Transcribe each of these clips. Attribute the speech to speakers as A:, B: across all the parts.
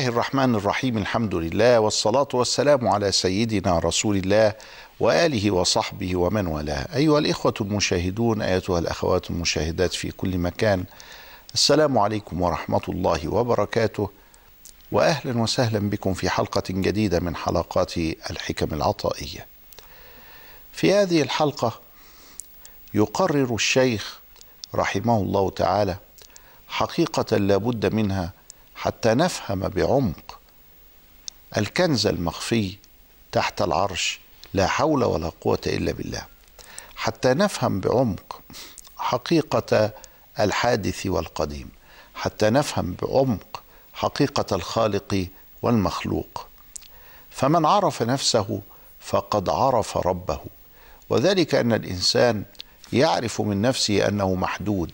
A: الله الرحمن الرحيم الحمد لله والصلاة والسلام على سيدنا رسول الله وآله وصحبه ومن والاه. أيها الإخوة المشاهدون أيتها الأخوات المشاهدات في كل مكان السلام عليكم ورحمة الله وبركاته. وأهلا وسهلا بكم في حلقة جديدة من حلقات الحكم العطائية. في هذه الحلقة يقرر الشيخ رحمه الله تعالى حقيقة لا بد منها حتى نفهم بعمق. الكنز المخفي تحت العرش لا حول ولا قوة إلا بالله. حتى نفهم بعمق حقيقة الحادث والقديم. حتى نفهم بعمق حقيقة الخالق والمخلوق. فمن عرف نفسه فقد عرف ربه. وذلك أن الإنسان يعرف من نفسه أنه محدود.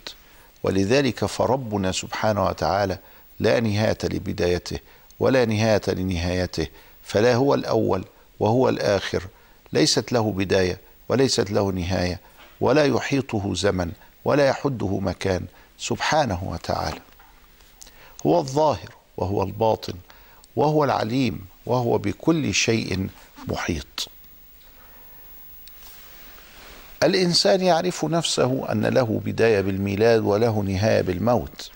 A: ولذلك فربنا سبحانه وتعالى لا نهاية لبدايته ولا نهاية لنهايته فلا هو الأول وهو الآخر. ليست له بداية وليست له نهاية ولا يحيطه زمن ولا يحده مكان. سبحانه وتعالى هو الظاهر وهو الباطن وهو العليم وهو بكل شيء محيط. الإنسان يعرف نفسه أن له بداية بالميلاد وله نهاية بالموت.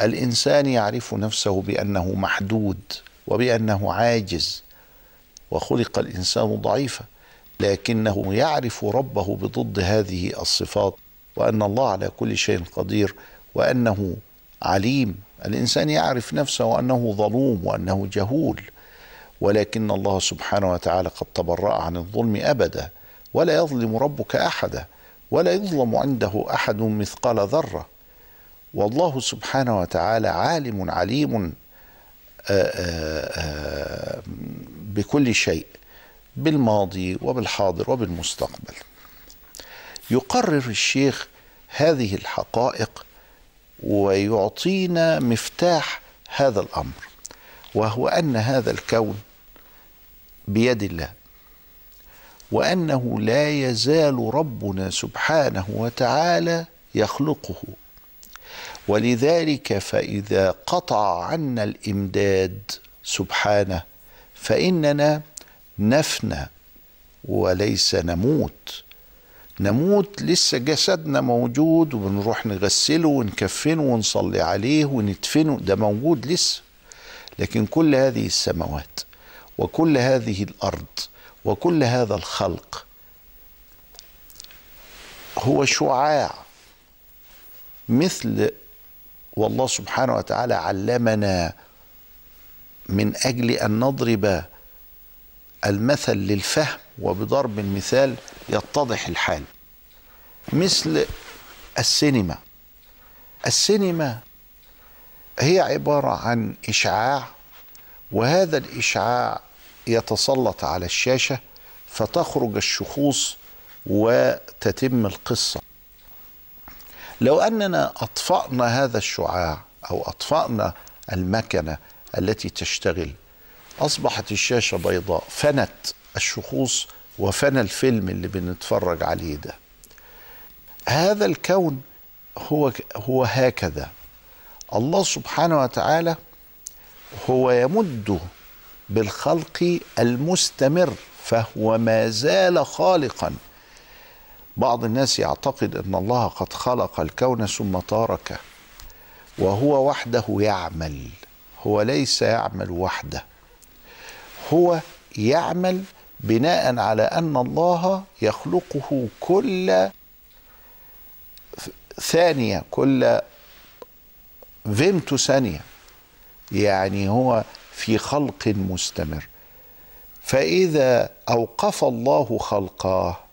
A: الإنسان يعرف نفسه بأنه محدود وبأنه عاجز وخلق الإنسان ضعيفا لكنه يعرف ربه بضد هذه الصفات وأن الله على كل شيء قدير وأنه عليم. الإنسان يعرف نفسه أنه ظلوم وأنه جهول ولكن الله سبحانه وتعالى قد تبرأ عن الظلم أبدا ولا يظلم ربك أحدا ولا يظلم عنده أحد مثقال ذرة. والله سبحانه وتعالى عالم عليم بكل شيء بالماضي وبالحاضر وبالمستقبل. يقرر الشيخ هذه الحقائق ويعطينا مفتاح هذا الأمر وهو أن هذا الكون بيد الله وأنه لا يزال ربنا سبحانه وتعالى يخلقه. ولذلك فإذا قطع عنا الإمداد سبحانه فإننا نفنى وليس نموت. نموت لسه جسدنا موجود وبنروح نغسله ونكفنه ونصلي عليه وندفنه ده موجود لسه. لكن كل هذه السماوات وكل هذه الأرض وكل هذا الخلق هو شعاع مثل والله سبحانه وتعالى علمنا من أجل أن نضرب المثل للفهم وبضرب المثال يتضح الحال. مثل السينما. السينما هي عبارة عن إشعاع وهذا الإشعاع يتسلط على الشاشة فتخرج الشخوص وتتم القصة. لو أننا أطفأنا هذا الشعاع أو أطفأنا المكنة التي تشتغل أصبحت الشاشة بيضاء فنت الشخوص وفنى الفيلم اللي بنتفرج عليه ده. هذا الكون هو هو هكذا. الله سبحانه وتعالى هو يمد بالخلق المستمر فهو ما زال خالقا. بعض الناس يعتقد أن الله قد خلق الكون ثم تركه وهو وحده يعمل هو ليس يعمل وحده. هو يعمل بناء على أن الله يخلقه كل ثانية كل فيمتو ثانية. يعني هو في خلق مستمر. فإذا أوقف الله خلقه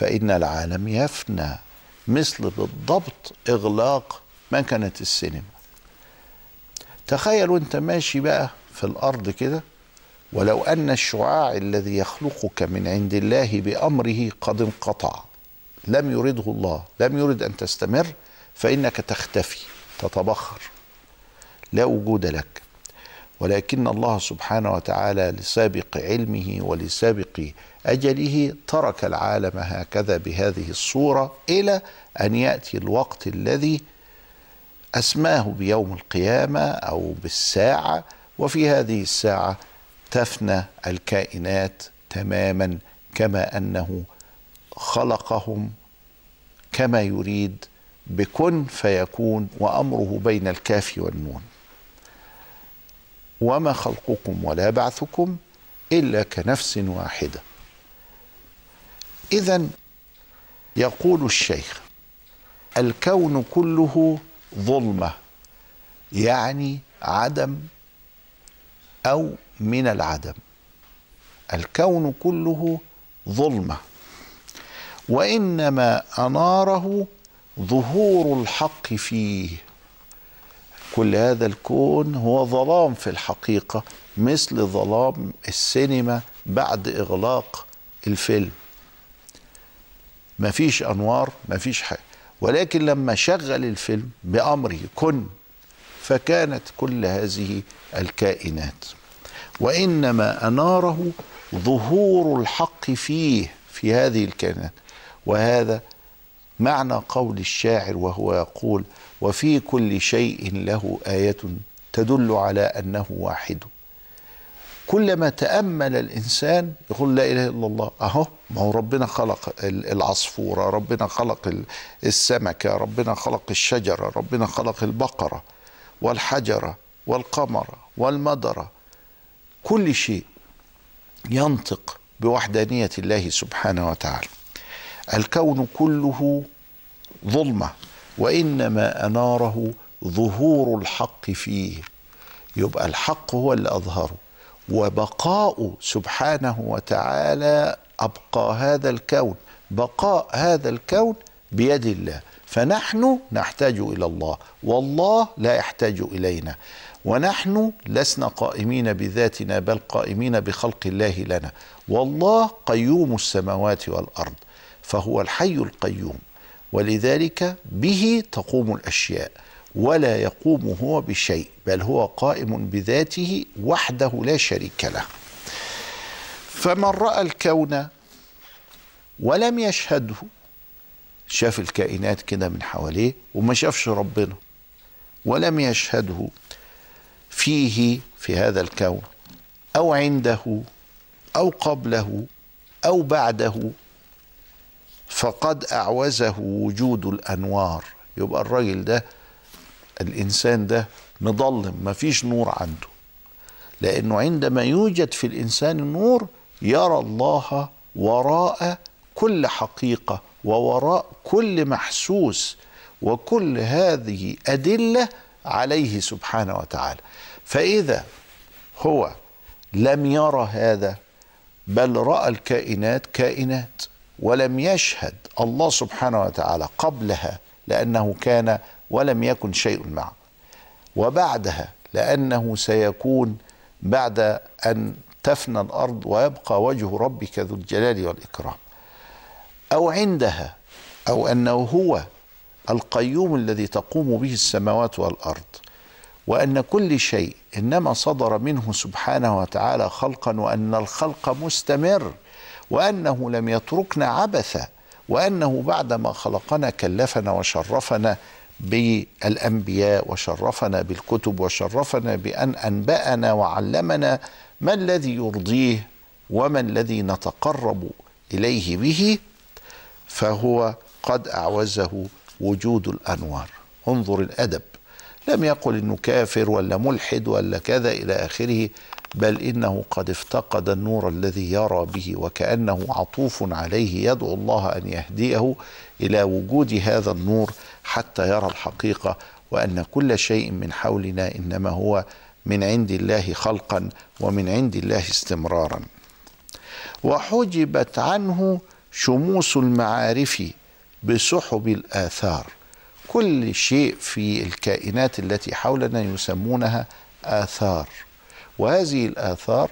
A: فإن العالم يفنى مثل بالضبط إغلاق مكنة السينما. تخيل وأنت ماشي بقى في الأرض كده ولو أن الشعاع الذي يخلقك من عند الله بأمره قد انقطع. لم يرده الله لم يرد أن تستمر فإنك تختفي تتبخر. لا وجود لك. ولكن الله سبحانه وتعالى لسابق علمه ولسابق أجله ترك العالم هكذا بهذه الصورة إلى أن يأتي الوقت الذي أسماه بيوم القيامة أو بالساعة وفي هذه الساعة تفنى الكائنات تماما كما أنه خلقهم كما يريد بكن فيكون وأمره بين الكاف والنون. وما خلقكم ولا بعثكم إلا كنفس واحدة. اذا يقول الشيخ الكون كله ظلمة يعني عدم أو من العدم. الكون كله ظلمة وإنما أناره ظهور الحق فيه. كل هذا الكون هو ظلام في الحقيقة مثل ظلام السينما بعد إغلاق الفيلم. مفيش أنوار مفيش حاجة. ولكن لما شغل الفيلم بامره كن فكانت كل هذه الكائنات. وإنما أناره ظهور الحق فيه في هذه الكائنات. وهذا معنى قول الشاعر وهو يقول وفي كل شيء له آية تدل على أنه واحد. كلما تأمل الإنسان يقول لا إله إلا الله أهو ما هو ربنا خلق العصفوره ربنا خلق السمكه ربنا خلق الشجرة ربنا خلق البقرة والحجره والقمر والمدره كل شيء ينطق بوحدانية الله سبحانه وتعالى. الكون كله ظلمة وإنما أناره ظهور الحق فيه. يبقى الحق هو اللي أظهره وبقاء سبحانه وتعالى أبقى هذا الكون بقاء هذا الكون بيد الله. فنحن نحتاج إلى الله والله لا يحتاج إلينا. ونحن لسنا قائمين بذاتنا بل قائمين بخلق الله لنا. والله قيوم السماوات والأرض. فهو الحي القيوم ولذلك به تقوم الأشياء ولا يقوم هو بشيء بل هو قائم بذاته وحده لا شريك له. فمن رأى الكون ولم يشهده شاف الكائنات كده من حواليه وما شافش ربنا ولم يشهده فيه في هذا الكون أو عنده أو قبله أو بعده فقد أعوزه وجود الأنوار. يبقى الراجل ده الإنسان ده مظلم مفيش نور عنده. لأنه عندما يوجد في الإنسان النور يرى الله وراء كل حقيقة ووراء كل محسوس وكل هذه أدلة عليه سبحانه وتعالى. فإذا هو لم يرى هذا بل رأى الكائنات كائنات. ولم يشهد الله سبحانه وتعالى قبلها لأنه كان ولم يكن شيء معه. وبعدها لأنه سيكون بعد أن تفنى الأرض ويبقى وجه ربك ذو الجلال والإكرام. أو عندها أو أنه هو القيوم الذي تقوم به السماوات والأرض. وأن كل شيء إنما صدر منه سبحانه وتعالى خلقا وأن الخلق مستمر. وأنه لم يتركنا عبثا وأنه بعدما خلقنا كلفنا وشرفنا بالأنبياء وشرفنا بالكتب وشرفنا بأن أنبأنا وعلمنا ما الذي يرضيه وما الذي نتقرب إليه به فهو قد أعوزه وجود الأنوار. انظر الأدب. لم يقل إنه كافر ولا ملحد ولا كذا إلى آخره. بل إنه قد افتقد النور الذي يرى به وكأنه عطوف عليه يدعو الله أن يهديه إلى وجود هذا النور حتى يرى الحقيقة وأن كل شيء من حولنا إنما هو من عند الله خلقا ومن عند الله استمرارا. وحجبت عنه شموس المعارف بسحب الآثار. كل شيء في الكائنات التي حولنا يسمونها آثار. وهذه الآثار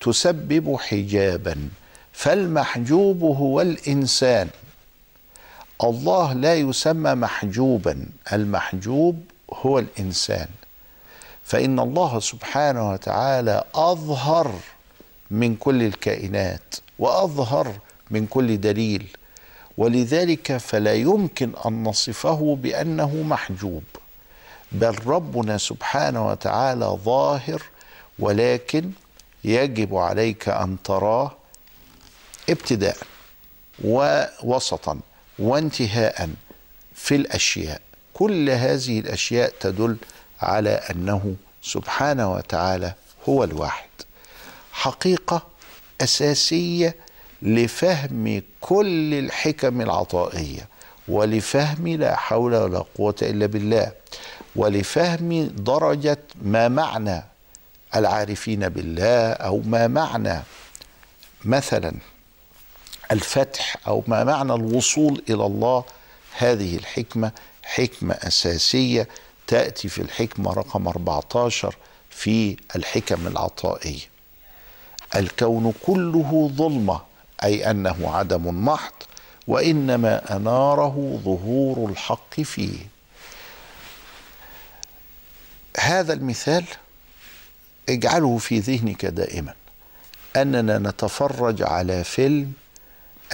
A: تسبب حجابا فالمحجوب هو الإنسان. الله لا يسمى محجوبا المحجوب هو الإنسان. فإن الله سبحانه وتعالى أظهر من كل الكائنات وأظهر من كل دليل. ولذلك فلا يمكن أن نصفه بأنه محجوب بل ربنا سبحانه وتعالى ظاهر ولكن يجب عليك أن تراه ابتداء ووسطا وانتهاء في الأشياء. كل هذه الأشياء تدل على أنه سبحانه وتعالى هو الواحد. حقيقة أساسية لفهم كل الحكم العطائية ولفهم لا حول ولا قوة إلا بالله ولفهم درجة ما معنى العارفين بالله أو ما معنى مثلا الفتح أو ما معنى الوصول إلى الله هذه الحكمة حكمة أساسية تأتي في الحكمة رقم 14 في الحكم العطائيه الكون كله ظلمة أي أنه عدم محض وإنما أناره ظهور الحق فيه. هذا المثال اجعله في ذهنك دائما. أننا نتفرج على فيلم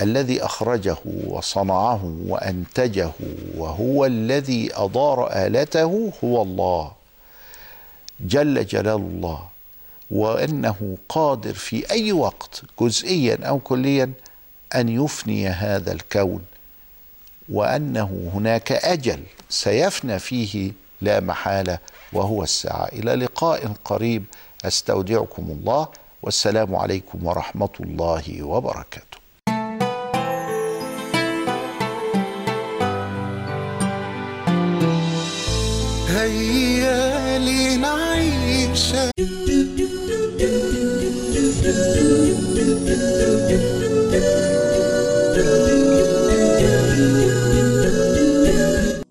A: الذي أخرجه وصنعه وأنتجه وهو الذي ادار آلته هو الله. جل جلال الله. وأنه قادر في أي وقت جزئيا أو كليا أن يفني هذا الكون. وأنه هناك أجل سيفنى فيه لا محالة وهو الساعة. إلى لقاء قريب. أستودعكم الله والسلام عليكم ورحمة الله وبركاته.
B: هيا لنعيش